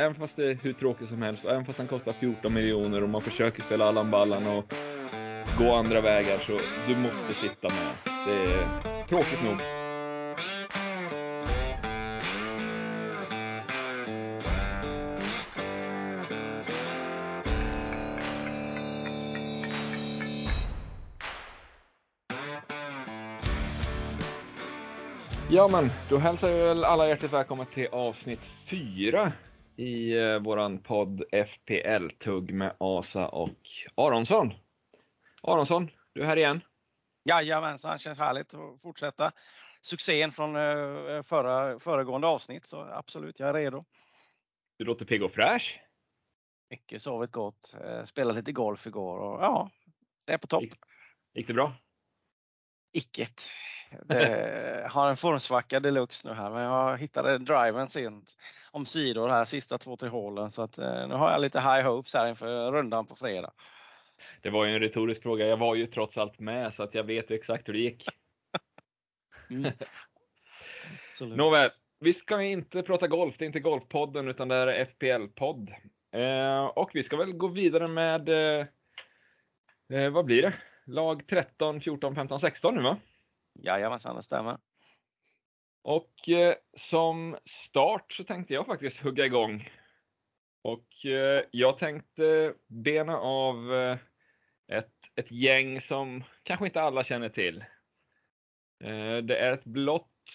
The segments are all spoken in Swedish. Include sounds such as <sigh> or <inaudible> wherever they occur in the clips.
även fast det är hur tråkigt som helst, och även fast han kostar 14 miljoner och man försöker spela Allan Ballan och gå andra vägar, så du måste sitta med. Det är tråkigt nog. Ja men, då hälsar vi väl alla hjärtligt välkomna till avsnitt fyra i eh, våran podd FPL-tugg med Asa och Aronsson. Aronsson, du är här igen. Jajamensan, känns härligt att fortsätta succén från eh, förra, föregående avsnitt. Så absolut, jag är redo. Du låter pigg och fräsch. Mycket sovit gott. Eh, spelade lite golf igår och ja, det är på topp. Gick, gick det bra? Icket. Det <laughs> har en formsvacka deluxe nu här men jag hittade driven sent om sidor här sista två, tre hålen så att eh, nu har jag lite high hopes här inför rundan på fredag. Det var ju en retorisk fråga. Jag var ju trots allt med så att jag vet ju exakt hur det gick. <laughs> Mm. Nåväl, vi ska inte prata golf. Det är inte Golfpodden utan det är FPL-podd. Eh, och vi ska väl gå vidare med, eh, eh vad blir det? Lag 13, 14, 15, 16 nu va? Jajamensan, det stämmer. Och eh, som start så tänkte jag faktiskt hugga igång. Och eh, jag tänkte bena av eh, ett, ett gäng som kanske inte alla känner till. Eh, det är ett blått,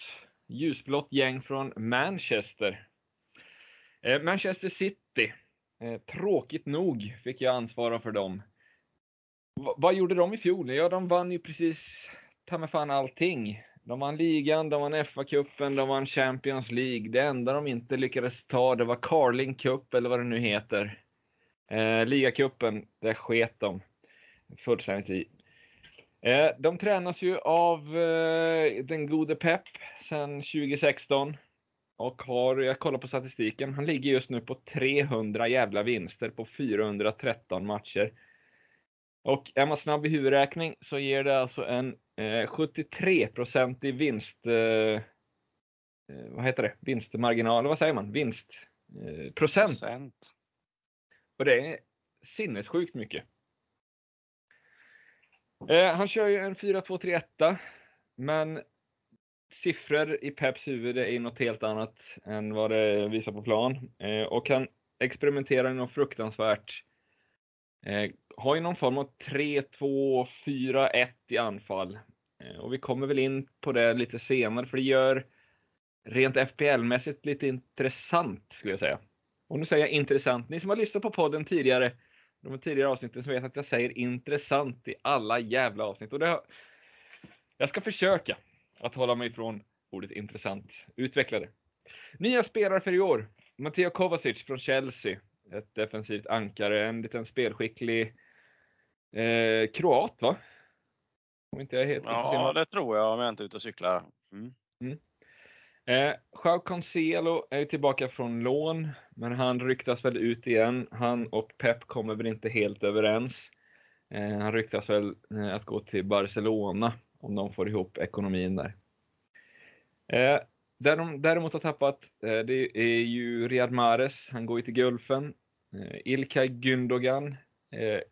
ljusblått gäng från Manchester. Eh, Manchester City. Eh, tråkigt nog fick jag ansvara för dem. Vad gjorde de i fjol? Ja, de vann ju precis ta med fan allting. De vann ligan, de vann FA-cupen, de vann Champions League. Det enda de inte lyckades ta, det var Carling Cup eller vad det nu heter. Eh, Ligacupen, där sket de fullständigt i. Eh, de tränas ju av eh, den gode Pep sedan 2016. Och har, jag kollar på statistiken, han ligger just nu på 300 jävla vinster på 413 matcher. Och är man snabb i huvudräkning så ger det alltså en eh, 73% i vinst... Eh, eh, vad heter det? Vinstmarginal, vad säger man? Vinst? Eh, procent. procent. Och det är sinnessjukt mycket. Eh, han kör ju en 4-2-3-1 men siffror i Peps huvud är något helt annat än vad det visar på plan. Eh, och han experimenterar något fruktansvärt Eh, har ju någon form av 3-2-4-1 i anfall. Eh, och vi kommer väl in på det lite senare, för det gör rent FPL-mässigt lite intressant, skulle jag säga. Och nu säger jag intressant. Ni som har lyssnat på podden tidigare, de tidigare avsnitten, så vet att jag säger intressant i alla jävla avsnitt. Och det har... Jag ska försöka att hålla mig ifrån ordet intressant. Utveckla det. Nya spelare för i år. Matteo Kovacic från Chelsea ett defensivt ankare, en liten spelskicklig eh, kroat va? Om inte jag helt ja, det tror jag om jag inte är ute och cyklar. Mm. Mm. Eh, Joao Cancelo är tillbaka från lån, men han ryktas väl ut igen. Han och Pep kommer väl inte helt överens. Eh, han ryktas väl eh, att gå till Barcelona om de får ihop ekonomin där. Eh, där de däremot har tappat, eh, det är ju Riyad Mahrez. Han går ju till Gulfen. Eh, Ilkay Gündogan,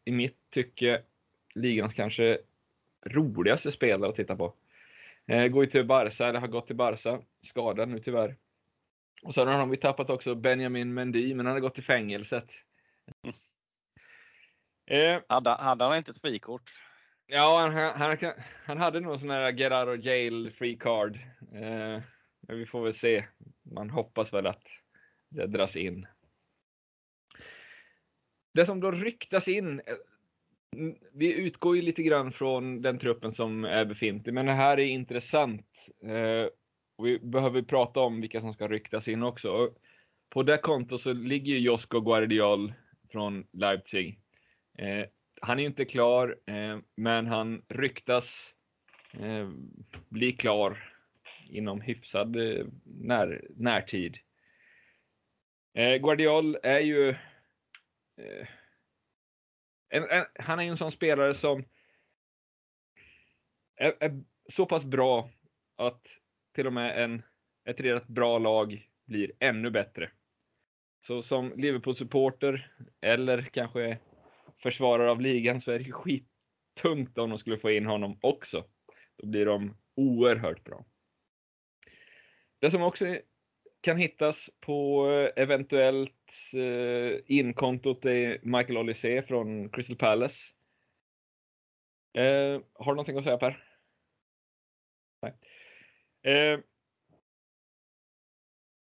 i mitt tycke ligans kanske roligaste spelare att titta på. Går ju till Barca, eller har gått till Barca. Skadad nu tyvärr. Och sen har vi tappat också Benjamin Mendy, men han har gått till fängelset. Eh, hade, hade han inte ett frikort? Ja, han, han, han hade nog sån här get out of jail free card. Eh, men vi får väl se. Man hoppas väl att det dras in. Det som då ryktas in, eh, Mm, vi utgår ju lite grann från den truppen som är befintlig, men det här är intressant. Eh, vi behöver prata om vilka som ska ryktas in också. På det kontot så ligger ju Josko Guardiol från Leipzig. Eh, han är ju inte klar, eh, men han ryktas eh, bli klar inom hyfsad eh, när, närtid. Eh, Guardiol är ju eh, en, en, han är ju en sån spelare som är, är, så pass bra att till och med en, ett redan bra lag blir ännu bättre. Så som Liverpool-supporter eller kanske försvarare av ligan så är det skittungt om de skulle få in honom också. Då blir de oerhört bra. Det som också kan hittas på eh, eventuellt eh, inkontot är Michael Olise från Crystal Palace. Eh, har du någonting att säga Per? Nej. Eh,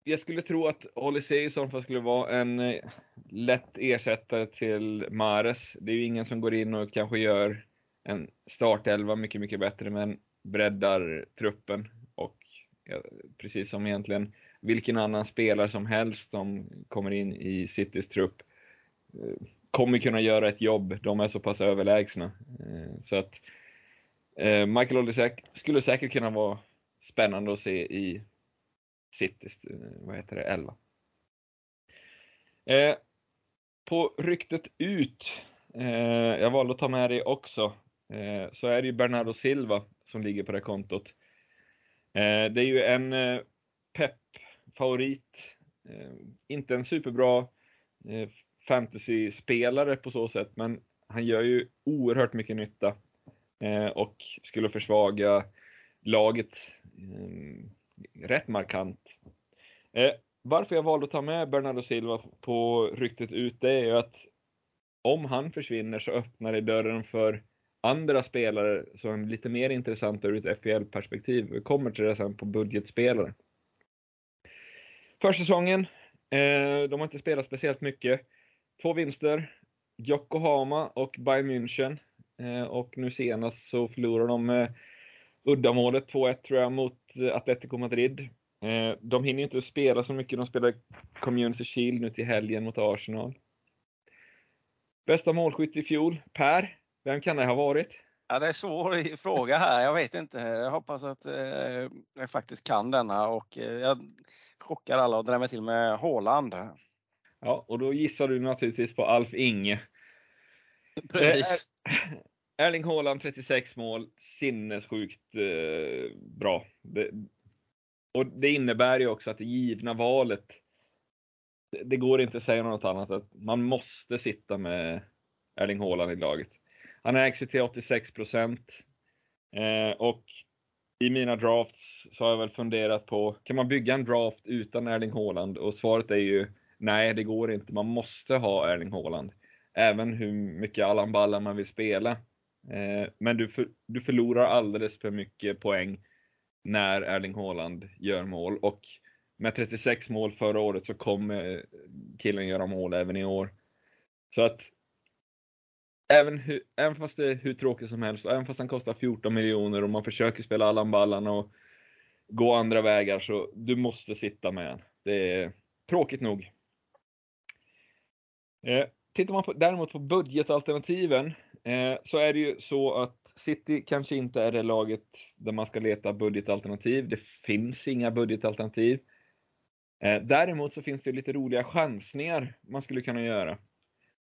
jag skulle tro att Olise i så fall skulle vara en eh, lätt ersättare till Mares. Det är ju ingen som går in och kanske gör en startelva mycket, mycket bättre, men breddar truppen och ja, precis som egentligen vilken annan spelare som helst som kommer in i Citys trupp eh, kommer kunna göra ett jobb. De är så pass överlägsna. Eh, så att eh, Michael Olysek skulle säkert kunna vara spännande att se i Citys, vad heter det, 11. På ryktet ut, jag valde att ta med det också, så är det ju Bernardo Silva som ligger på det kontot. Det är ju en Favorit, eh, inte en superbra eh, fantasy-spelare på så sätt, men han gör ju oerhört mycket nytta eh, och skulle försvaga laget rätt markant. Varför jag valde att ta med Bernardo Silva på ryktet ut, det är ju att om han försvinner så öppnar det dörren för andra spelare som är lite mer intressanta ur ett FPL-perspektiv. Vi kommer till det sen på budgetspelare. Försäsongen, eh, de har inte spelat speciellt mycket. Två vinster, Yokohama och Bayern München. Eh, och nu senast så förlorade de eh, uddamålet 2-1 tror jag mot Atletico Madrid. De hinner inte spela så mycket. De spelar Community Shield nu till helgen mot Arsenal. Bästa målskytt i fjol? Per, vem kan det ha varit? Ja, det är en svår <laughs> fråga här. Jag vet inte. Jag hoppas att eh, jag faktiskt kan denna och eh, jag chockar alla och drämmer till med Håland. Ja, och då gissar du naturligtvis på Alf Inge. Precis. Eh, Erling Haaland 36 mål, sinnessjukt eh, bra. Det, och det innebär ju också att det givna valet, det, det går inte att säga något annat. Att man måste sitta med Erling Haaland i laget. Han ägs ju till 86 procent. Eh, och i mina drafts så har jag väl funderat på, kan man bygga en draft utan Erling Haaland? Och svaret är ju nej, det går inte. Man måste ha Erling Haaland. Även hur mycket Allan Ballan man vill spela. Eh, men du, för, du förlorar alldeles för mycket poäng när Erling Haaland gör mål och med 36 mål förra året så kommer killen göra mål även i år. Så att även, hur, även fast det är hur tråkigt som helst, även fast han kostar 14 miljoner och man försöker spela Allan Ballan och gå andra vägar så du måste sitta med han. Det är tråkigt nog. Eh, tittar man på, däremot på budgetalternativen Eh, så är det ju så att City kanske inte är det laget där man ska leta budgetalternativ. Det finns inga budgetalternativ. Eh, däremot så finns det lite roliga chansningar man skulle kunna göra.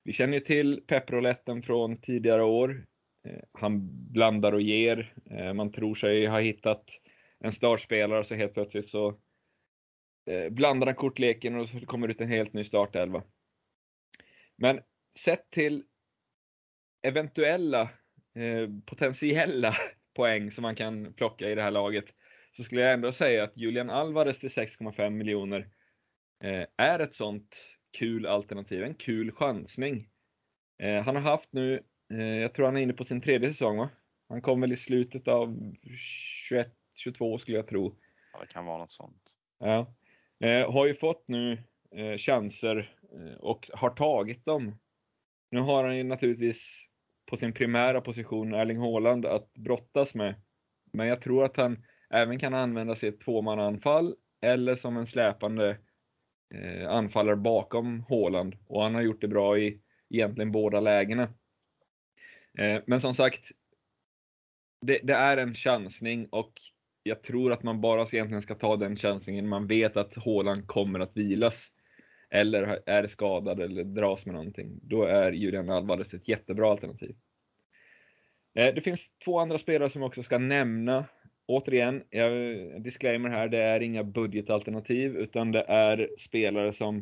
Vi känner ju till pepproletten från tidigare år. Eh, han blandar och ger. Eh, man tror sig ha hittat en startspelare och så helt plötsligt så eh, blandar han kortleken och så kommer det ut en helt ny startelva. Men sett till eventuella potentiella <laughs> poäng som man kan plocka i det här laget så skulle jag ändå säga att Julian Alvarez till 6,5 miljoner är ett sånt kul alternativ, en kul chansning. Eh, han har haft nu, eh, jag tror han är inne på sin tredje säsong va? Han kom väl i slutet av 21, 22 skulle jag tro. Ja, det kan vara något sånt. Ja. Eh, har ju fått nu eh, chanser och har tagit dem. Nu har han ju naturligtvis på sin primära position Erling Haaland att brottas med. Men jag tror att han även kan använda sitt tvåmananfall eller som en släpande eh, anfallare bakom Haaland. Och han har gjort det bra i egentligen båda lägena. Eh, men som sagt, det, det, är en chansning och jag tror att man bara egentligen ska ta den chansningen man vet att Haaland kommer att vilas. Eller är skadad eller dras med någonting. Då är Julian Alvarez ett jättebra alternativ. Eh, det finns två andra spelare som jag också ska nämna. Återigen, jag, disclaimer här, det är inga budgetalternativ utan det är spelare som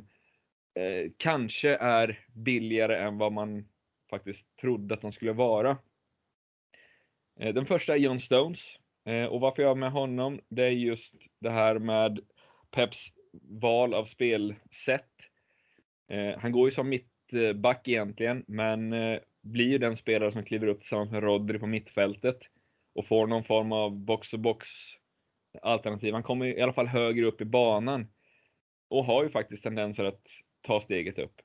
eh, kanske är billigare än vad man faktiskt trodde att de skulle vara. Eh, den första är John Stones. Eh, och varför jag har med honom, det är just det här med Peps val av spelsätt. Eh, han går ju som mittback egentligen, men eh, blir ju den spelare som kliver upp tillsammans med Rodri på mittfältet och får någon form av box-to-box alternativ. Han kommer i alla fall högre upp i banan och har ju faktiskt tendenser att ta steget upp.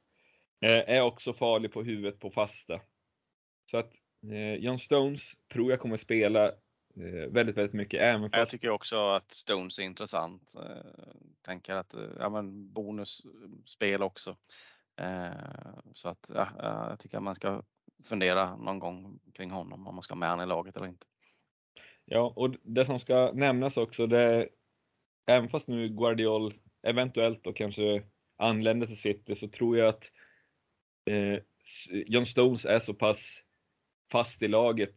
Eh, är också farlig på huvudet på fasta. Så att eh, John Stones tror jag kommer spela eh, väldigt, väldigt mycket. Även fast... Jag tycker också att Stones är intressant. Eh, tänker att, eh, ja men bonusspel också. Eh, så att ja, jag tycker att man ska fundera någon gång kring honom om man ska med honom i laget eller inte. Ja, och det som ska nämnas också, det är, även fast nu Guardiol eventuellt då kanske anländer till City så tror jag att eh, John Stones är så pass fast i laget.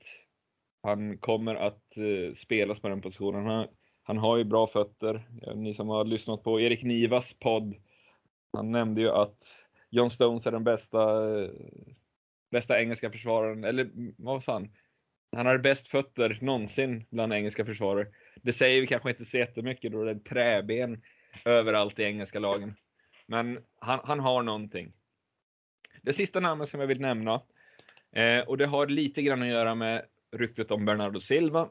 Han kommer att eh, spelas på den positionen. Han, han har ju bra fötter. Ni som har lyssnat på Erik Nivas podd, han nämnde ju att John Stones är den bästa, eh, bästa engelska försvararen, eller vad sa han? Han har bäst fötter någonsin bland engelska försvarare. Det säger vi kanske inte så jättemycket då det är träben överallt i engelska lagen. Men han, han har någonting. Det sista namnet som jag vill nämna, eh, och det har lite grann att göra med ryktet om Bernardo Silva.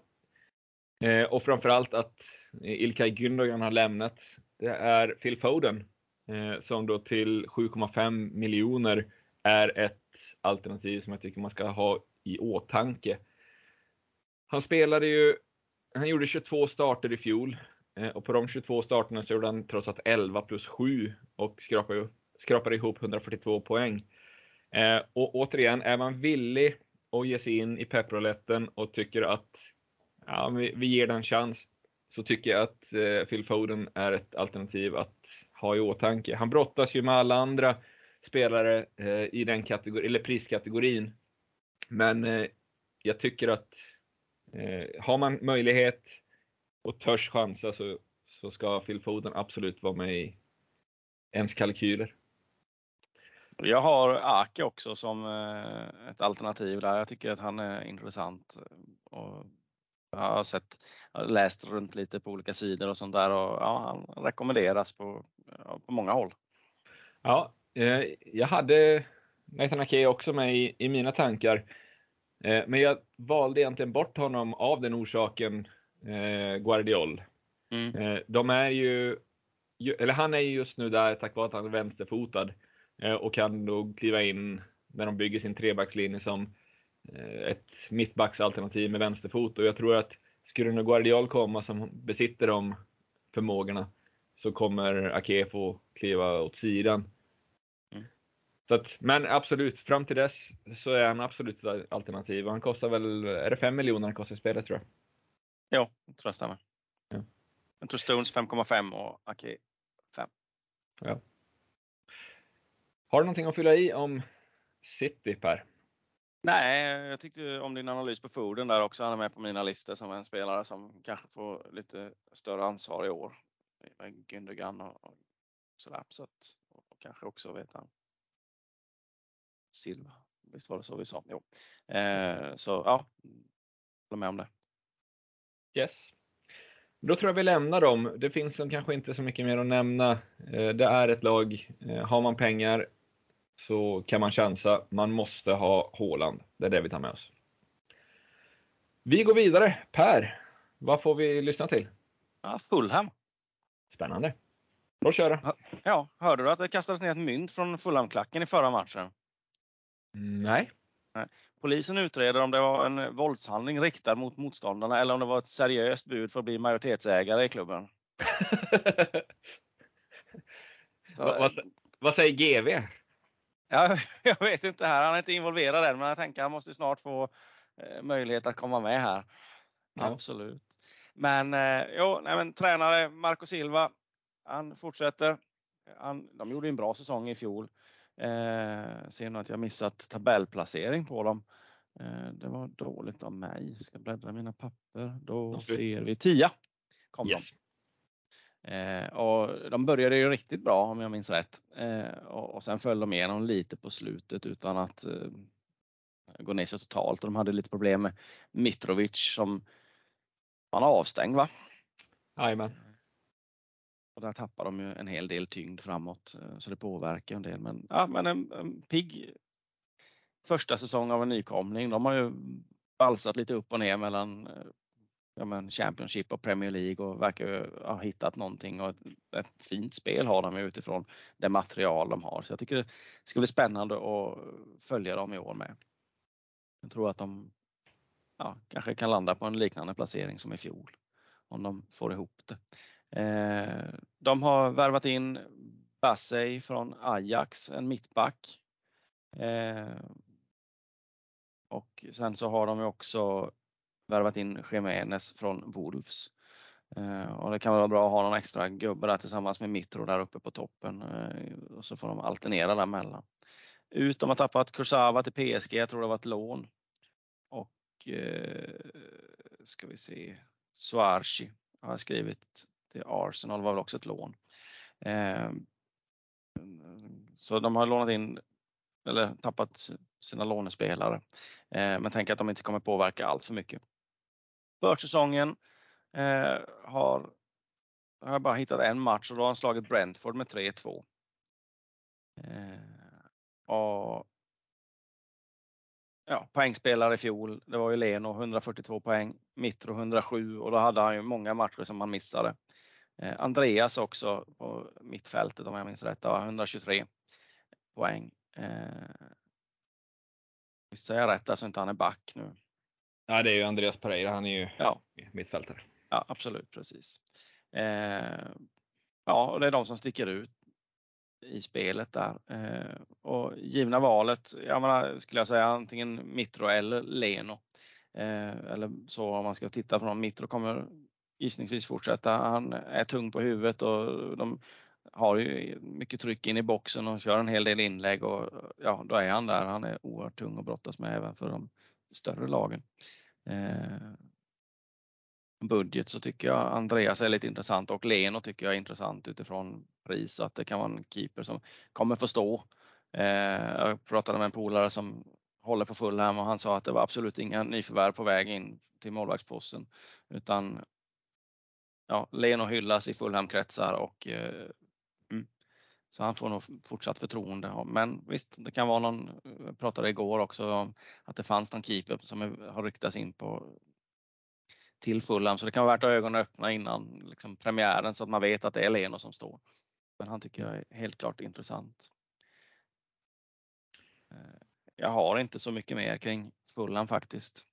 Eh, och framförallt att Ilkay Gündogan har lämnat. Det är Phil Foden eh, som då till 7,5 miljoner är ett alternativ som jag tycker man ska ha i åtanke. Han spelade ju, han gjorde 22 starter i fjol eh, och på de 22 starterna så gjorde han trots att 11 plus 7 och skrapade, skrapade ihop 142 poäng. Eh, och återigen, är man villig att ge sig in i pepproletten och tycker att ja, vi, vi ger den en chans, så tycker jag att eh, Phil Foden är ett alternativ att ha i åtanke. Han brottas ju med alla andra spelare eh, i den kategori, eller priskategorin. Men eh, jag tycker att eh, har man möjlighet och törs chansa så, så ska Phil Foden absolut vara med i ens kalkyler. Jag har Ake också som eh, ett alternativ där. Jag tycker att han är intressant. Och jag har sett, läst runt lite på olika sidor och sånt där och ja, han rekommenderas på, på många håll. Ja, eh, jag hade Nathan Ake också med i, i mina tankar. Eh, men jag valde egentligen bort honom av den orsaken, Guardiol. Mm. De är ju, eller han är ju just nu där tack vare att han är vänsterfotad. Eh, och kan då kliva in när de bygger sin trebackslinje som eh, ett mittbacksalternativ med vänsterfot. Och jag tror att skulle nu Guardiol komma som besitter de förmågorna så kommer Ake få kliva åt sidan. Så att, men absolut, fram till dess så är han absolut ett alternativ. Han kostar väl, är det 5 miljoner han kostar i spelet tror jag? Ja, jag tror jag stämmer. Ja. Jag tror Stones 5,5 och Ake 5. Ja. Har du någonting att fylla i om City Per? Nej, jag tyckte om din analys på Foden där också. Han är med på mina listor som en spelare som kanske får lite större ansvar i år. Med Gündogan och, sådär. Så att, och kanske också vet han Silva. Visst var det så vi sa? Jo. Eh, så ja, håller med om det. Yes. Då tror jag vi lämnar dem. Det finns kanske inte så mycket mer att nämna. Eh, det är ett lag. Eh, har man pengar så kan man chansa. Man måste ha Håland. Det är det vi tar med oss. Vi går vidare. Per, vad får vi lyssna till? Ja, Fulham. Spännande. Då kör det. Ja, hörde du att det kastades ner ett mynt från Fulham-klacken i förra matchen? Nej. Nej. Polisen utreder om det var en våldshandling riktad mot motståndarna eller om det var ett seriöst bud för att bli majoritetsägare i klubben. <laughs> Så, vad, vad, säger GV? Ja, <laughs> jag vet inte här. Han är inte involverad än, men jag tänker att han måste snart få eh, möjlighet att komma med här. Ja. Absolut. Men eh, jo, nej, men tränare Marco Silva. Han fortsätter. Han, de gjorde en bra säsong i fjol. Eh, ser nu att jag missat tabellplacering på dem. Eh, det var dåligt av mig. Ska bläddra mina papper. Då okay. ser vi 10. Kom yes. Eh, och de började ju riktigt bra om jag minns rätt. Eh, och, och sen föll de igenom lite på slutet utan att eh, gå ner sig totalt. Och de hade lite problem med Mitrovic som man har avstängd va? Jajamän. Och där tappar de ju en hel del tyngd framåt eh, så det påverkar en del. Men, ja, men en, en pigg första säsong av en nykomling. De har ju balsat lite upp och ner mellan eh, ja, men Championship och Premier League och verkar ha hittat någonting och ett, ett, fint spel har de utifrån det material de har. Så jag tycker det ska bli spännande att följa dem i år med. Jag tror att de ja, kanske kan landa på en liknande placering som i fjol om de får ihop det. Eh, de har värvat in Bassey från Ajax, en mittback. Eh, och sen så har de också värvat in Jiménez från Wolves. Eh, och det kan vara bra att ha någon extra gubbe där tillsammans med Mitro där uppe på toppen. Eh, och så får de alternera däremellan. Ut, de har tappat Kursawa till PSG, jag tror det var ett lån. Och eh, ska vi se, Suarci har jag skrivit till eh, Arsenal, var väl också ett lån. Eh, så de har lånat in eller tappat sina lånespelare. Eh, men tänk att de inte kommer påverka allt för mycket. Försäsongen eh, har, har jag bara hittat en match och då har han slagit Brentford med 3-2. Eh, och ja, poängspelare i fjol, det var ju Leno 142 poäng, Mitro 107 och då hade han ju många matcher som han missade. Eh, Andreas också på mittfältet om jag minns rätt, 123 poäng. Eh, visst säger jag rätt där så inte han är back nu? Ja, det är ju Andreas Pereira, han är ju ja. mittfältare. Ja, absolut, precis. Eh, ja, och det är de som sticker ut i spelet där. Eh, och givna valet, jag menar, skulle jag säga antingen Mitro eller Leno. Eh, eller så om man ska titta på någon. Mitro kommer gissningsvis fortsätta. Han är tung på huvudet och de har ju mycket tryck in i boxen och kör en hel del inlägg och ja, då är han där. Han är oerhört tung att brottas med även för de större lagen. Eh, budget så tycker jag Andreas är lite intressant och Leno tycker jag är intressant utifrån pris. Att det kan vara en keeper som kommer förstå. Eh, jag pratade med en polare som håller på Fulham och han sa att det var absolut inga nyförvärv på väg in till målvaktsposten. Utan ja, Leno hyllas i Fulham-kretsar och eh, mm, så han får nog fortsatt förtroende. Men visst, det kan vara någon, jag pratade igår också om att det fanns någon keeper som har ryktats in på till Fulham så det kan vara värt att ögonen öppna innan liksom, premiären så att man vet att det är Leno som står. Men han tycker jag är helt klart intressant. Eh, jag har inte så mycket mer kring Fulham faktiskt.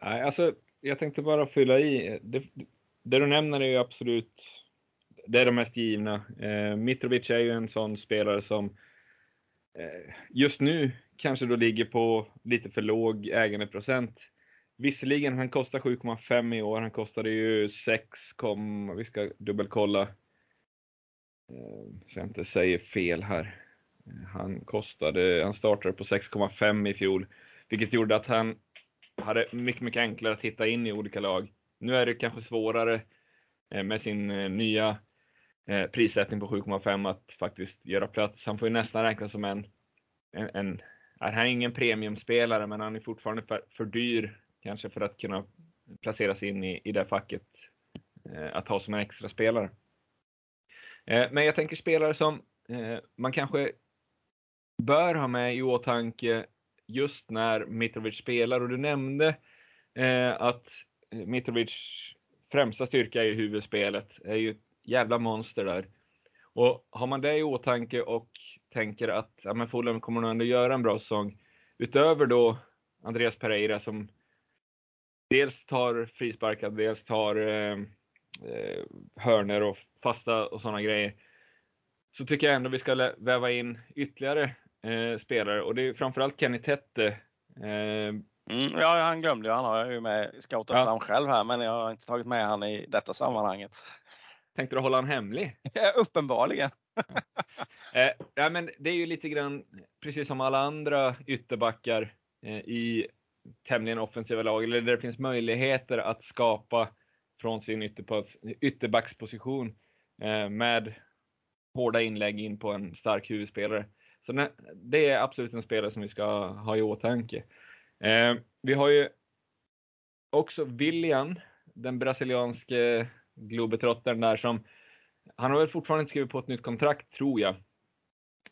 Nej, alltså jag tänkte bara fylla i. Eh, det, det du nämner är ju absolut det är de mest givna. Eh, Mitrovic är ju en sån spelare som eh, just nu kanske då ligger på lite för låg ägandeprocent. Visserligen, han kostar 7,5 i år. Han kostade ju 6, vi ska dubbelkolla. Eh, så jag inte säger fel här. Han kostade, han startade på 6,5 i fjol, vilket gjorde att han hade mycket, mycket enklare att hitta in i olika lag. Nu är det kanske svårare eh, med sin eh, nya eh, prissättning på 7,5 att faktiskt göra plats. Han får ju nästan räknas som en, en, en han är ingen premiumspelare, men han är fortfarande för, för dyr kanske för att kunna placeras in i, i det facket eh, att ha som en extra spelare. Eh, men jag tänker spelare som eh, man kanske bör ha med i åtanke just när Mitrovic spelar och du nämnde eh, att Eh, Mitrovic främsta styrka är huvudspelet, är ju ett jävla monster där. Och har man det i åtanke och tänker att ja, men Fulham kommer nog ändå göra en bra säsong, utöver då Andreas Pereira som dels tar frisparkar, dels tar eh, eh, hörner och fasta och sådana grejer. Så tycker jag ändå vi ska väva in ytterligare eh, spelare och det är framförallt Kenny Tette. Eh, mm, ja, han glömde ju. Han har jag ju med scoutat ja. fram själv här, men jag har inte tagit med han i detta sammanhanget. Tänkte du hålla han hemlig? <laughs> Uppenbarligen. <laughs> eh, ja, men det är ju lite grann precis som alla andra ytterbackar eh, i tämligen offensiva lag, eller där det finns möjligheter att skapa från sin ytterbacksposition eh, med hårda inlägg in på en stark huvudspelare. Så det är absolut en spelare som vi ska ha i åtanke. Eh, vi har ju också William, den brasilianske globetrottern där som, han har väl fortfarande inte skrivit på ett nytt kontrakt tror jag.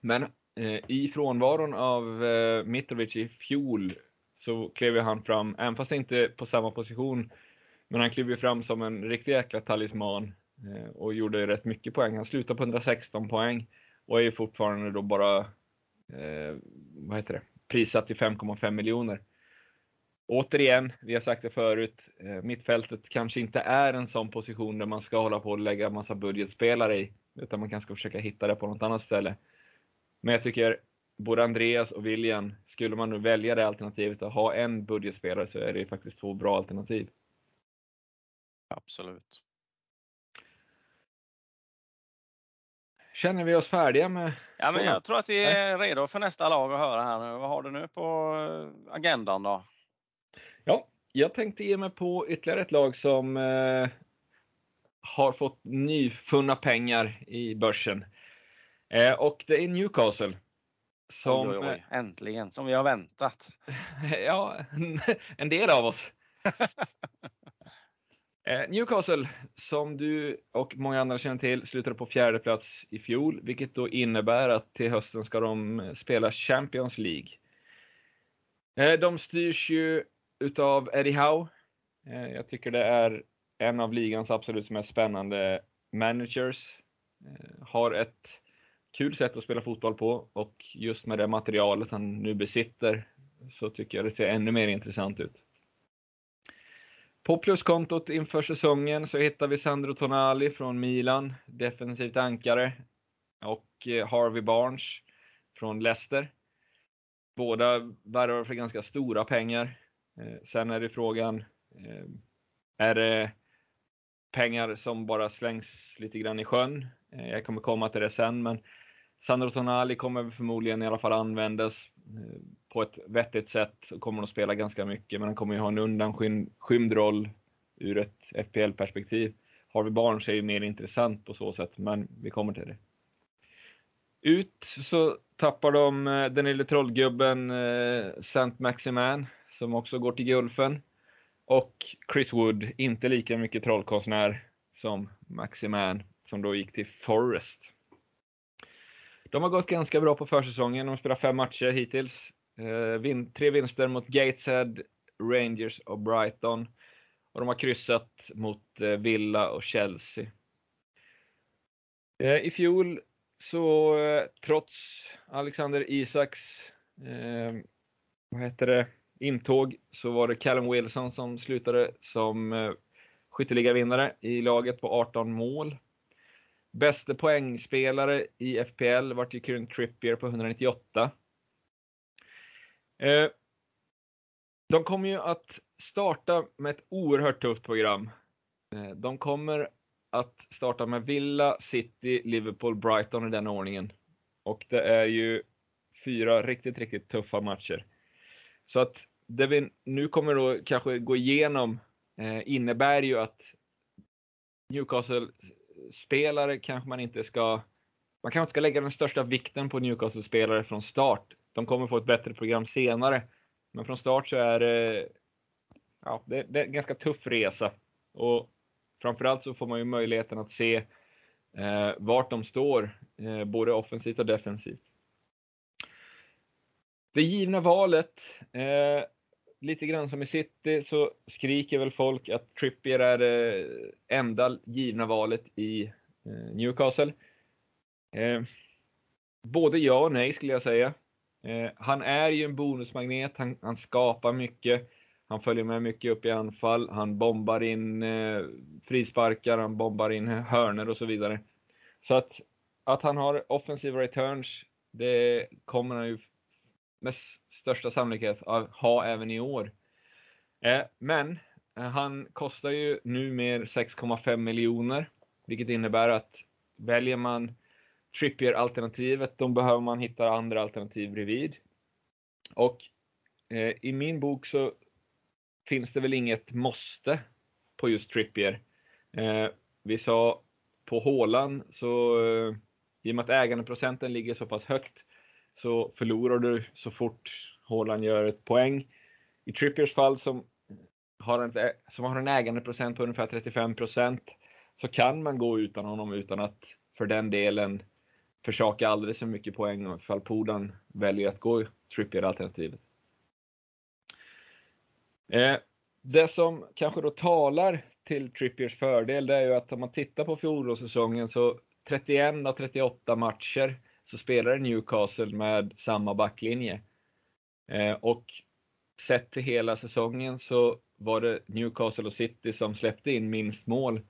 Men eh, i frånvaron av eh, Mitrovic i fjol så klev han fram, även fast inte på samma position, men han klev ju fram som en riktig jäkla talisman eh, och gjorde rätt mycket poäng. Han slutade på 116 poäng och är fortfarande då bara, eh, vad heter det, prissatt till 5,5 miljoner. Återigen, vi har sagt det förut, eh, mittfältet kanske inte är en sån position där man ska hålla på och lägga massa budgetspelare i, utan man kanske ska försöka hitta det på något annat ställe. Men jag tycker både Andreas och William, skulle man nu välja det alternativet att ha en budgetspelare så är det faktiskt två bra alternativ. Absolut. Känner vi oss färdiga med? Ja, men jag tror att vi är redo för nästa lag att höra här nu. Vad har du nu på agendan då? Ja, jag tänkte ge mig på ytterligare ett lag som eh, har fått nyfunna pengar i börsen. Eh, och det är Newcastle. Som, oj, oj, oj. Äntligen, som vi har väntat. <laughs> ja, <laughs> en del av oss. <laughs> eh, Newcastle, som du och många andra känner till, slutade på fjärde plats i fjol, vilket då innebär att till hösten ska de spela Champions League. Eh, de styrs ju utav Eddie Howe. Eh, jag tycker det är en av ligans absolut mest spännande managers. Eh, har ett kul sätt att spela fotboll på och just med det materialet han nu besitter så tycker jag det ser ännu mer intressant ut. På pluskontot inför säsongen så hittar vi Sandro Tonali från Milan, defensivt ankare, och eh, Harvey Barnes från Leicester. Båda värvar för ganska stora pengar. Eh, sen är det frågan, eh, är det pengar som bara slängs lite grann i sjön? Eh, jag kommer komma till det sen, men Sandro Tonali kommer förmodligen i alla fall användas eh, på ett vettigt sätt och kommer att spela ganska mycket, men han kommer ju ha en undanskymd roll ur ett FPL-perspektiv. Harvey Barnes är ju mer intressant på så sätt, men vi kommer till det. Ut så tappar de eh, den lille trollgubben eh, Saint Maximan som också går till Gulfen. Och Chris Wood, inte lika mycket trollkonstnär som Maximan, som då gick till Forest. De har gått ganska bra på försäsongen. De spelar fem matcher hittills. Eh, vin tre vinster mot Gateshead, Rangers och Brighton. Och de har kryssat mot eh, Villa och Chelsea. Eh, I fjol så eh, trots Alexander Isaks, eh, vad heter det, intåg så var det Callum Wilson som slutade som vinnare skytteligavinnare i laget på 18 mål. Bäste poängspelare i FPL vart ju Kieran Trippier på 198. Eh, de kommer ju att starta med ett oerhört tufft program. Eh, de kommer att starta med Villa, City, Liverpool, Brighton i den ordningen. Och det är ju fyra riktigt, riktigt tuffa matcher. Så att det vi nu kommer då kanske gå igenom eh, innebär ju att Newcastle-spelare kanske man inte ska man kanske inte ska lägga den största vikten på Newcastle-spelare från start. De kommer få ett bättre program senare. Men från start så är det, ja, det, det är en ganska tuff resa. Och framförallt så får man ju möjligheten att se eh, vart de står, eh, både offensivt och defensivt. Det givna valet, eh, lite grann som i City så skriker väl folk att Trippier är det enda givna valet i eh, Newcastle. Eh, både ja och nej skulle jag säga. Han är ju en bonusmagnet, han, han, skapar mycket. Han följer med mycket upp i anfall, han bombar in eh, frisparkar, han bombar in hörner och så vidare. Så att, att han har offensiva returns, det kommer han ju med största sannolikhet ha även i år. Eh, men eh, han kostar ju numera 6,5 miljoner, vilket innebär att väljer man Trippier-alternativet, då behöver man hitta andra alternativ bredvid. Och eh, i min bok så finns det väl inget måste på just Trippier. Eh, vi sa på hålan så eh, i och med att ägandeprocenten ligger så pass högt så förlorar du så fort Haaland gör ett poäng. I Trippiers fall som har en, som har en ägandeprocent på ungefär 35 procent så kan man gå utan honom utan att för den delen försaka alldeles för mycket poäng ifall Podan väljer att gå Trippier-alternativet. Eh, det som kanske då talar till Trippiers fördel, det är ju att om man tittar på fjolårssäsongen så 31 av 38 matcher så spelade Newcastle med samma backlinje. Eh, och sett till hela säsongen så var det Newcastle och City som släppte in minst mål.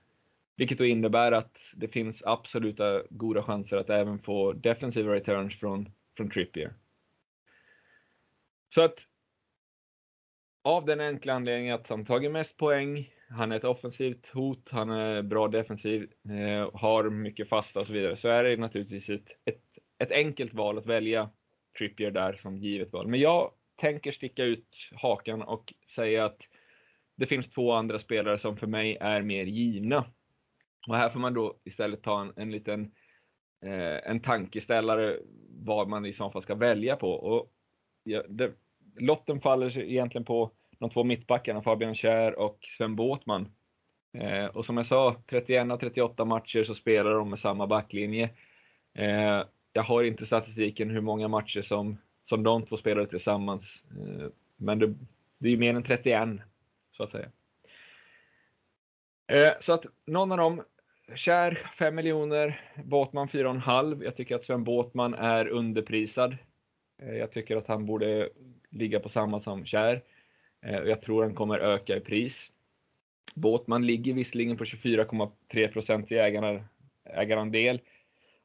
Vilket då innebär att det finns absoluta goda chanser att även få defensiva returns från, från Trippier. Så att av den enkla anledningen att han tagit mest poäng, han är ett offensivt hot, han är bra defensiv, eh, har mycket fasta och så vidare, så är det naturligtvis ett, ett, ett enkelt val att välja Trippier där som givet val. Men jag tänker sticka ut hakan och säga att det finns två andra spelare som för mig är mer givna. Och här får man då istället ta en, en liten eh, en tankeställare vad man i så fall ska välja på. Och ja, det, lotten faller egentligen på de två mittbackarna, Fabian Kjär och Sven Båtman. Eh, och som jag sa, 31 av 38 matcher så spelar de med samma backlinje. Eh, jag har inte statistiken hur många matcher som, som de två spelade tillsammans. Eh, men det, det är mer än 31, så att säga. Eh, så att någon av dem, Kär 5 miljoner, Båtman 4,5. Jag tycker att Sven Båtman är underprisad. Eh, jag tycker att han borde ligga på samma som Kär. Eh, jag tror han kommer öka i pris. Båtman ligger visserligen på 24,3 procent i ägarandel.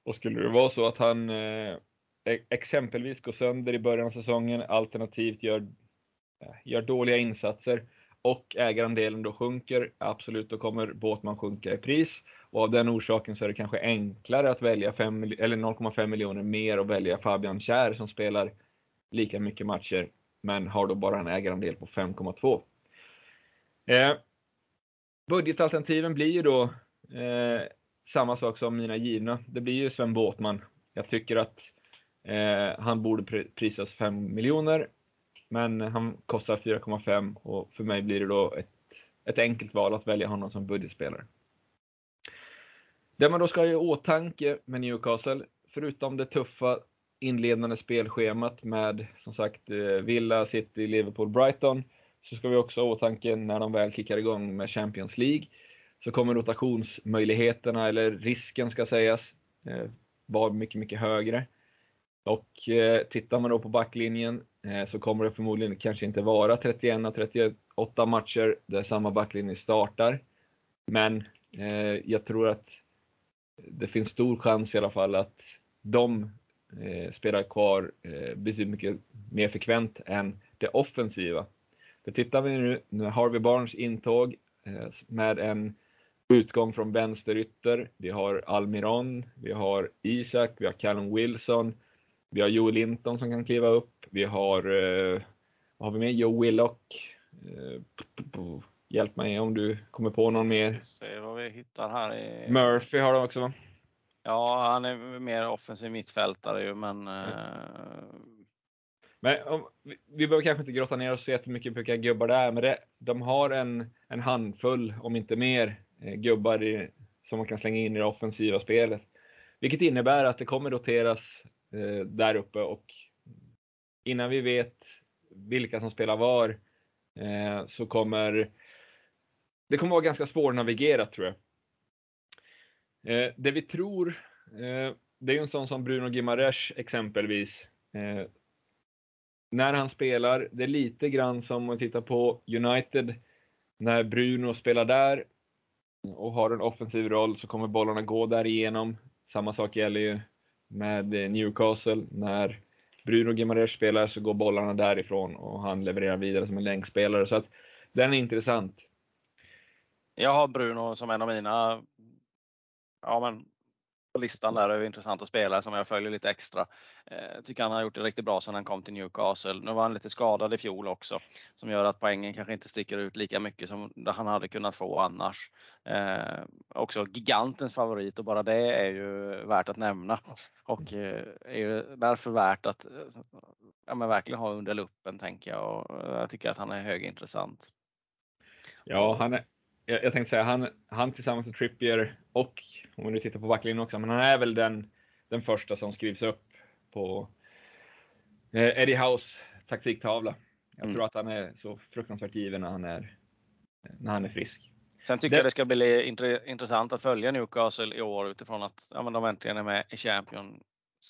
Och skulle det vara så att han eh, e- exempelvis går sönder i början av säsongen, alternativt gör, eh, gör dåliga insatser och ägarandelen då sjunker, absolut, då kommer Båtman sjunka i pris. Och av den orsaken så är det kanske enklare att välja 0,5 miljoner mer och välja Fabian Kjär som spelar lika mycket matcher men har då bara en ägarandel på 5,2. Eh, budgetalternativen blir ju då eh, samma sak som mina givna. Det blir ju Sven Båtman. Jag tycker att eh, han borde prisas 5 miljoner, men han kostar 4,5 och för mig blir det då ett, ett enkelt val att välja honom som budgetspelare. Det man då ska ha i åtanke med Newcastle, förutom det tuffa inledande spelschemat med som sagt eh, Villa, City, Liverpool, Brighton, så ska vi också ha i åtanke när de väl kickar igång med Champions League, så kommer rotationsmöjligheterna, eller risken ska sägas, eh, vara mycket, mycket högre. Och eh, tittar man då på backlinjen eh, så kommer det förmodligen kanske inte vara 31 av 38 matcher där samma backlinje startar. Men eh, jag tror att det finns stor chans i alla fall att de spelar kvar betydligt mycket mer frekvent än det offensiva. För tittar vi nu när Harvey Barnes intåg med en utgång från vänsterytter. Vi har Almiron, vi har Isak, vi har Callum Wilson, vi har Joe Linton som kan kliva upp. Vi har, eh, vad har vi med? Joe Willock. Eh, hjälp mig om du kommer på någon mer. Se vad vi hittar här. I... Murphy har de också va? Ja, han är mer offensiv mittfältare ju, men... Mm. Men om, vi, vi behöver kanske inte grotta ner oss så jättemycket på vilka gubbar det är, men det, de har en, en handfull, om inte mer, eh, Eh, gubbar i, som man kan slänga in i det offensiva spelet. Vilket innebär att det kommer roteras eh, där uppe och innan vi vet vilka som spelar var eh, så kommer det kommer vara ganska svårnavigerat tror jag. Eh, det vi tror, eh, det är ju en sån som Bruno Gimares exempelvis. Eh, när han spelar, det är lite grann som om man tittar på United. När Bruno spelar där och har en offensiv roll så kommer bollarna gå därigenom. Samma sak gäller ju med eh, Newcastle. När Bruno Gimares spelar så går bollarna därifrån och han levererar vidare som en länkspelare. Så att den är intressant. Jag har Bruno som en av mina ja, men på listan där över intressanta spelare som jag följer lite extra. Eh, tycker han har gjort det riktigt bra sedan han kom till Newcastle. Nu var han lite skadad i fjol också som gör att poängen kanske inte sticker ut lika mycket som han hade kunnat få annars. Eh, också gigantens favorit och bara det är ju värt att nämna och eh, är ju därför värt att ja, men verkligen ha under luppen tänker jag och eh, jag tycker att han är högintressant. Ja, han är, jag, jag tänkte säga han, han tillsammans med Trippier och om vi nu tittar på backlinjen också, men han är väl den, den första som skrivs upp på eh, Eddie House taktiktavla. Jag mm. tror att han är så fruktansvärt given när han är, när han är frisk. Sen tycker det... jag det ska bli intressant att följa Newcastle i år utifrån att ja, men de äntligen är med i Champions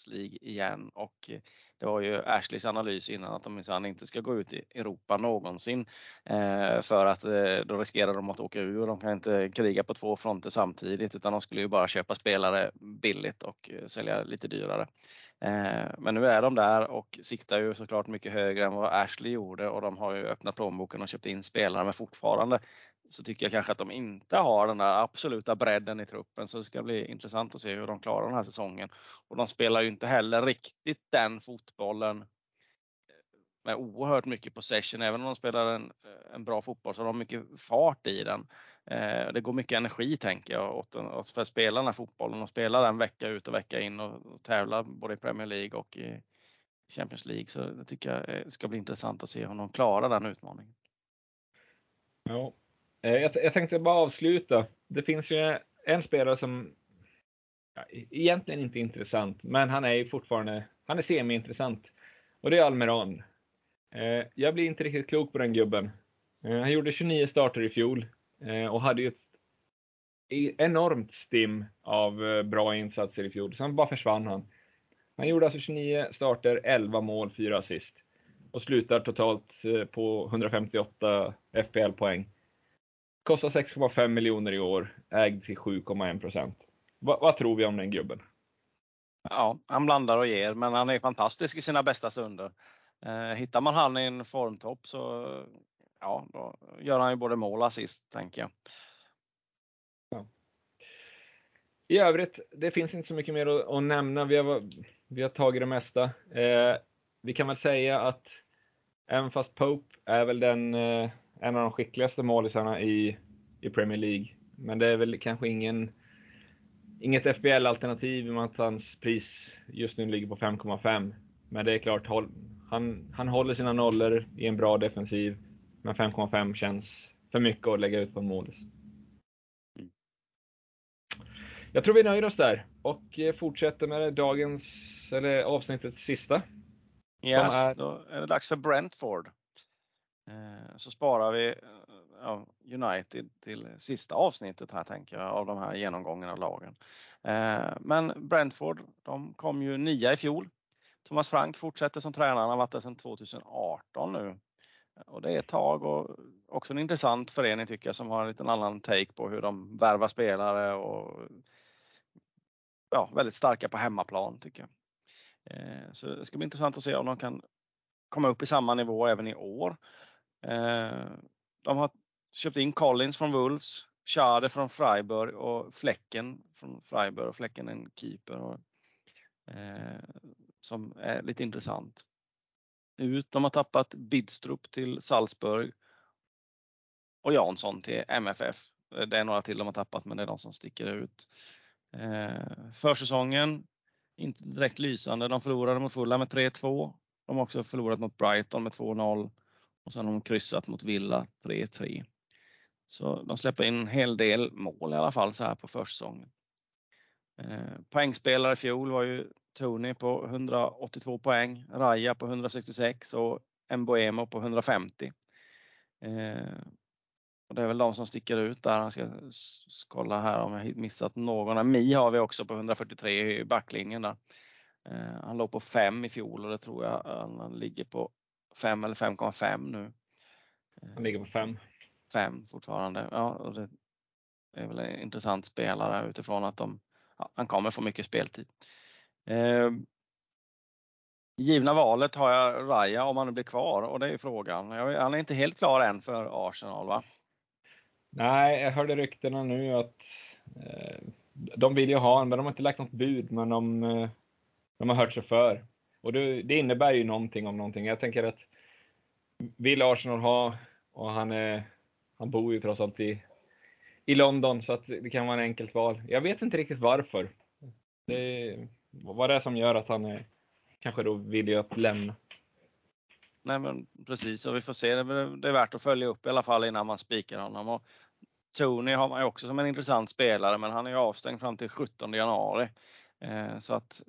League igen och eh, det var ju Ashleys analys innan att de minsann inte ska gå ut i Europa någonsin eh, för att eh, då riskerar de att åka ur. De kan inte kriga på två fronter samtidigt utan de skulle ju bara köpa spelare billigt och sälja lite dyrare. Men nu är de där och siktar ju såklart mycket högre än vad Ashley gjorde och de har ju öppnat plånboken och köpt in spelare men fortfarande så tycker jag kanske att de inte har den där absoluta bredden i truppen. Så det ska bli intressant att se hur de klarar den här säsongen. Och de spelar ju inte heller riktigt den fotbollen eh, med oerhört mycket possession. Även om de spelar en, eh, en bra fotboll så har de mycket fart i den. Eh, det går mycket energi tänker jag åt, åt för att spela den här fotbollen och spela den vecka ut och vecka in och, och tävla både i Premier League och i Champions League. Så det tycker jag eh, ska bli intressant att se hur de klarar den utmaningen. Ja, Eh, jag, jag tänkte bara avsluta. Det finns ju en spelare som ja, e-, egentligen inte är intressant, men han är ju fortfarande, han är semi-intressant. Och det är Almeron. Eh, jag blir inte riktigt klok på den gubben. Eh, han gjorde 29 starter i fjol eh, och hade ju ett e-, enormt stim av eh, bra insatser i fjol. Sen bara försvann han. Han gjorde alltså 29 starter, 11 mål, 4 assist och slutar totalt på 158 FPL-poäng. Kostar 6,5 miljoner i år, ägd till 7,1 procent. Va, vad tror vi om den gubben? Ja, han blandar och ger, men han är fantastisk i sina bästa stunder. Eh, hittar man han i en formtopp så ja, då gör han ju både mål och assist, tänker jag. Ja. I övrigt, det finns inte så mycket mer att, att nämna. Vi har, vi har tagit det mesta. Eh, vi kan väl säga att även fast Pope är väl den eh, en av de skickligaste målisarna i, i Premier League. Men det är väl kanske ingen, inget FBL-alternativ i och med att hans pris just nu ligger på 5,5. Men det är klart, han, han håller sina nollor i en bra defensiv. Men 5,5 känns för mycket att lägga ut på en målis. Jag tror vi nöjer oss där och eh, fortsätter med dagens, eller avsnittets sista. Yes, är... då är det dags för Brentford. Så sparar vi eh, United till sista avsnittet här tänker jag av de här genomgångarna av lagen. Eh, men Brentford, de kom ju nia i fjol. Thomas Frank fortsätter som tränare, han har varit där sedan 2018 nu. Och det är ett tag och också en intressant förening tycker jag som har en liten annan take på hur de värvar spelare och ja, väldigt starka på hemmaplan tycker jag. Eh, så det ska bli intressant att se om de kan komma upp i samma nivå även i år. Eh, de har köpt in Collins från Wolves, Schade från Freiburg och Fläcken från Freiburg och Fläcken är en keeper och, eh, som är lite intressant. Ut, de har tappat Bidstrup till Salzburg och Jansson till MFF. Det är några till de har tappat men det är de som sticker ut. Eh, försäsongen, inte direkt lysande. De förlorade mot Fulham med 3-2. De har också förlorat mot Brighton med 2-0 och sen har de kryssat mot Villa 3-3. Så de släpper in en hel del mål i alla fall så här på försäsongen. Eh, poängspelare i fjol var ju Tony på 182 poäng, Raja på 166 och Mboemo på 150. Eh, och det är väl de som sticker ut där. Jag ska kolla här om jag missat någon. Mi har vi också på 143 i backlinjen där. Eh, han låg på 5 i fjol och det tror jag han ligger på 5 eller 5,5 nu. Han ligger på 5. 5 fortfarande. Ja, och det är väl en intressant spelare utifrån att de, ja, han kommer få mycket speltid. Eh, givna valet har jag Raja om han blir kvar och det är frågan. Han är inte helt klar än för Arsenal va? Nej, jag hörde ryktena nu att eh, de vill ju ha honom, men de har inte lagt något bud, men de, eh, de har hört sig för. Och det, det, innebär ju någonting om någonting. Jag tänker att vill Arsenal ha, och han, är, han bor ju trots allt i, i London, så att det kan vara en enkelt val. Jag vet inte riktigt varför. Det, vad det är som gör att han är, kanske då vill att lämna. Nej men precis, och vi får se. Det är värt att följa upp i alla fall innan man spikar honom. Och Tony har man ju också som en intressant spelare, men han är ju avstängd fram till 17 januari. Eh, så att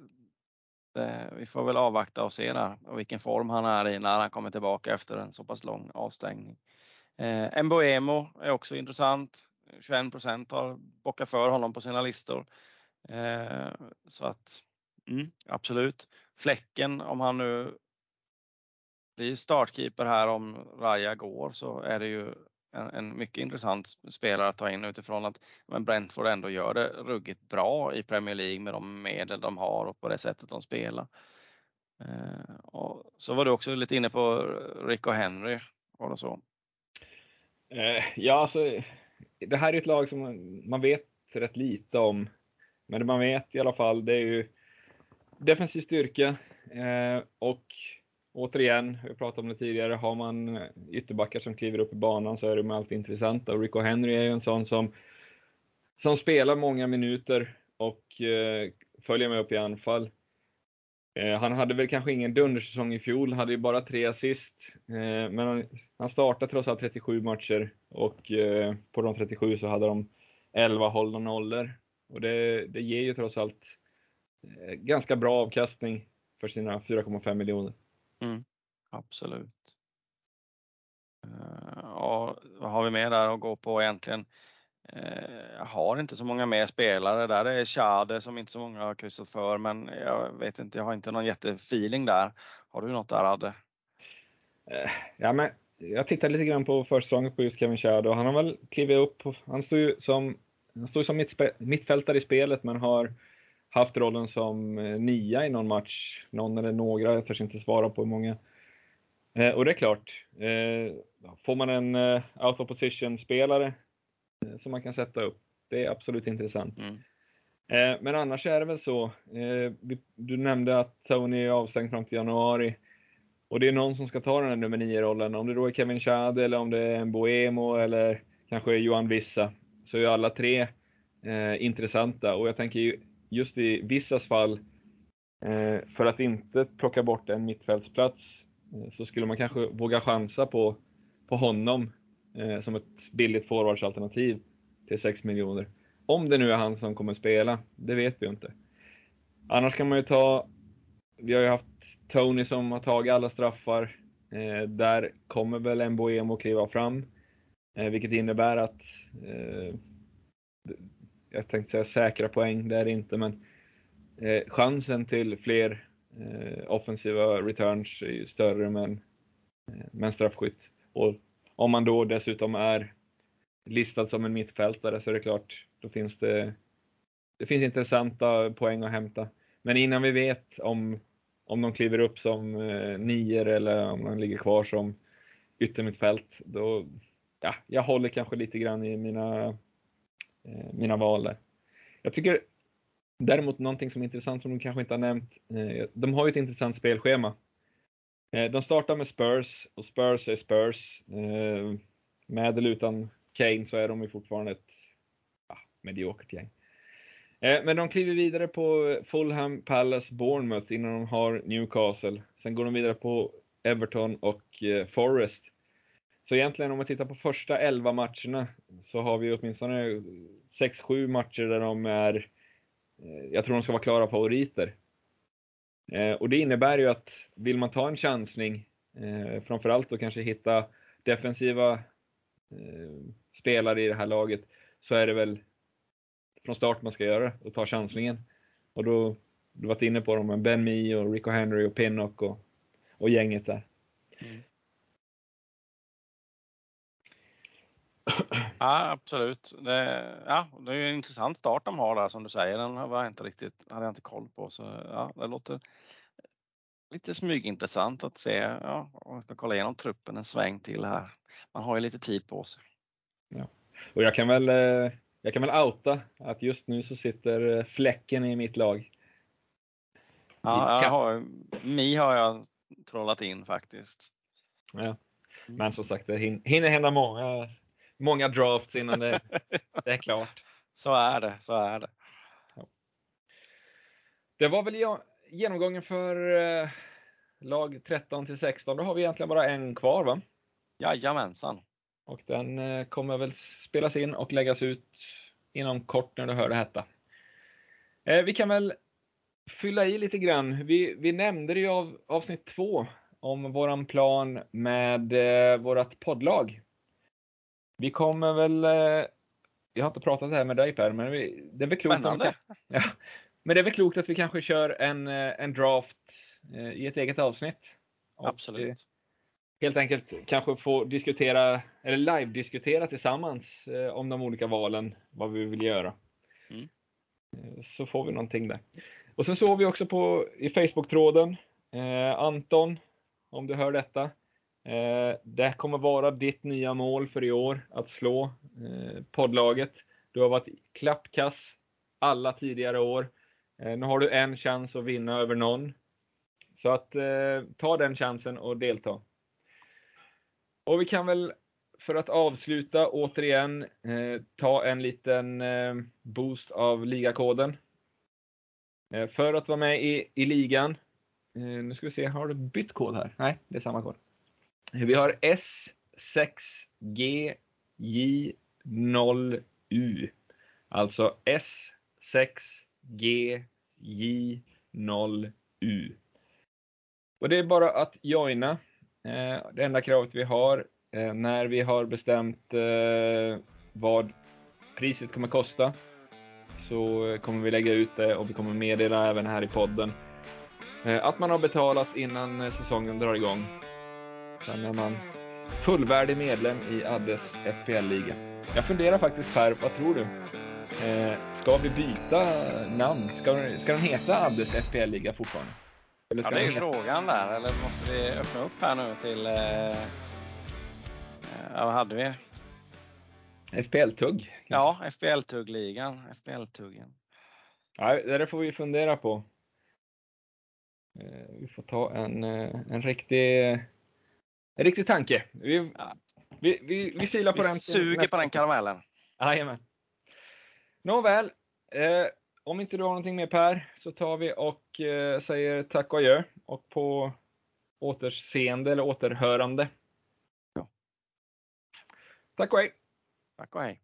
Eh, vi får väl avvakta och se där och vilken form han är i när han kommer tillbaka efter en så pass lång avstängning. Eh, Mboemo är också intressant. 21% har bockat för honom på sina listor. Eh, så att mm, absolut. Fläcken, om han nu blir startkeeper här om Raja går så är det ju en, en, mycket intressant spelare att ta in utifrån att men Brentford ändå gör det ruggigt bra i Premier League med de medel de har och på det sättet de spelar. Eh, och så var du också lite inne på Rico Henry, var det så? Eh, ja, alltså det här är ett lag som man, man vet rätt lite om. Men det man vet i alla fall, det är ju defensiv styrka eh, och återigen, vi pratade om det tidigare, har man eh, ytterbackar som kliver upp i banan så är de alltid intressanta. Och Rico Henry är ju en sån som, som spelar många minuter och eh, följer med upp i anfall. Eh, han hade väl kanske ingen dundersäsong i fjol, hade ju bara tre assist. Eh, men han, han startade trots allt 37 matcher och eh, på de 37 så hade de 11 hållna nollor. Och det, det ger ju trots allt eh, ganska bra avkastning för sina 4,5 miljoner. Mm, absolut. Uh, ja, vad har vi mer där att gå på egentligen? Uh, jag har inte så många mer spelare där. Det är Schade som inte så många har kryssat för, men jag vet inte, jag har inte någon jättefeeling där. Har du något där Adde? Uh, ja, men jag tittade lite grann på försäsongen på just Kevin Schade och han har väl klivit upp. Han står ju som, han står som mittfältare i spelet men har haft rollen som eh, nia i någon match, någon eller några, jag törs inte svara på hur många. Eh, och det är klart, eh, får man en out of position-spelare som man kan sätta upp, det är absolut intressant. Mm. Men annars är det väl så, du nämnde att Tony är avstängd fram till januari. Och det är någon som ska ta den här nummer 9-rollen. Om det då är Kevin Schade eller om det är en Boemo eller kanske Johan Vissa. Så är alla tre eh, intressanta. Och jag tänker ju just i Vissas fall, eh, för att inte plocka bort en mittfältsplats, eh, så skulle man kanske våga chansa på, på honom eh, som ett billigt forwardsalternativ till 6 miljoner. Om det nu är han som kommer spela, det vet vi ju inte. Annars kan man ju ta, vi har ju haft Tony som har tagit alla straffar. Eh, där kommer väl en Boemo kliva fram, eh, vilket innebär att eh, jag tänkte säga säkra poäng, det är det inte, men eh, chansen till fler eh, offensiva returns är ju större med en, eh, med en straffskytt. Och om man då dessutom är listad som en mittfältare så är det klart, då finns det, det finns intressanta poäng att hämta. Men innan vi vet om, om de kliver upp som eh, nior eller om de ligger kvar som yttermittfält, då, ja, jag håller kanske lite grann i mina Eh, mina val där. Jag tycker däremot någonting som är intressant som de kanske inte har nämnt. Eh, de har ju ett intressant spelschema. Eh, de startar med Spurs och Spurs är Spurs. Med eller utan Kane så är de ju fortfarande ett ja, mediokert gäng. Men de kliver vidare på Fulham, Palace, Bournemouth innan de har Newcastle. Sen går de vidare på Everton och Forest. Så egentligen om man tittar på första 11 matcherna så har vi åtminstone 6-7 matcher där de är, eh, jag tror de ska vara klara favoriter. Eh, och det innebär ju att vill man ta en chansning, eh, framförallt då kanske hitta defensiva spelare i det här laget, så är det väl från start man ska göra och ta chansningen. Och då, du varit inne på dem Ben Mee och Rico Henry och Pinnock och, och gänget där. Mm. Ja, absolut. Det, ja, det är en intressant start de har där som du säger. Den var jag inte riktigt, hade jag inte koll på. Så ja, det låter lite smygintressant att se. Ja, man ska kolla igenom truppen en sväng till här. Man har ju lite tid på sig. Ja. Och jag kan väl, eh, jag kan väl outa att just nu så sitter eh, fläcken i mitt lag. Ja, jag har, Mi har jag trollat in faktiskt. Ja. Mm. Men som sagt, det hinner hända många, många drafts innan det, <laughs> det är klart. Så är det, så är det. Ja. Det var väl genomgången för eh, lag 13 till 16. Då har vi egentligen bara en kvar va? Jajamensan. Och den eh, kommer väl spelas in och läggas ut inom kort när du hör det hetta. Eh, vi kan väl fylla i lite grann. Vi, vi nämnde det i av, avsnitt två om våran plan med eh, vårat poddlag. Vi kommer väl, eh, jag har inte pratat det här med dig Per, men vi, det är väl klokt Spännande. <laughs> ja, men det är väl klokt att vi kanske kör en, eh, en draft eh, i ett eget avsnitt. Och, Absolut. Helt enkelt kanske få diskutera, eller live-diskutera tillsammans om de olika valen, vad vi vill göra. Mm. Så får vi någonting där. Och sen såg vi också på i Facebook-tråden, eh, Anton, om du hör detta. Eh, det kommer vara ditt nya mål för i år, att slå eh, poddlaget. Du har varit klappkass alla tidigare år. Eh, nu har du en chans att vinna över någon. Så att ta den chansen och delta. Och vi kan väl för att avsluta återigen eh, ta en liten eh, boost av ligakoden. Eh, för att vara med i, i ligan. Nu ska vi se, har du bytt kod här? Nej, det är samma kod. Vi har S6GJ0U. Alltså S6GJ0U. Och det är bara att joina. Eh, det enda kravet vi har eh, när vi har bestämt eh, vad priset kommer kosta så kommer vi lägga ut det och vi kommer meddela även här i podden att man har betalat innan säsongen drar igång. Sen är man fullvärdig medlem i Addes FPL-liga. Jag funderar faktiskt Per, vad tror du? Eh, ska vi byta namn? Ska, ska den heta Addes FPL-liga fortfarande? Eller ska ja, det är heta... frågan där. Eller måste vi öppna upp här nu till... Eh... Ja, vad hade vi? FPL-tugg? Ja, FPL-tuggligan. FPL-tuggen. Ja, det får vi fundera på. Eh, vi får ta en, eh, en riktig, en riktig tanke. Vi, vi, vi, vi filar på vi den. Vi suger på den karamellen. Jajamän. Nåväl. Eh, om inte du har någonting mer Per, så tar vi och eh, säger tack och adjö och på återseende eller återhörande. Ja. Tack och hej! Tack och hej!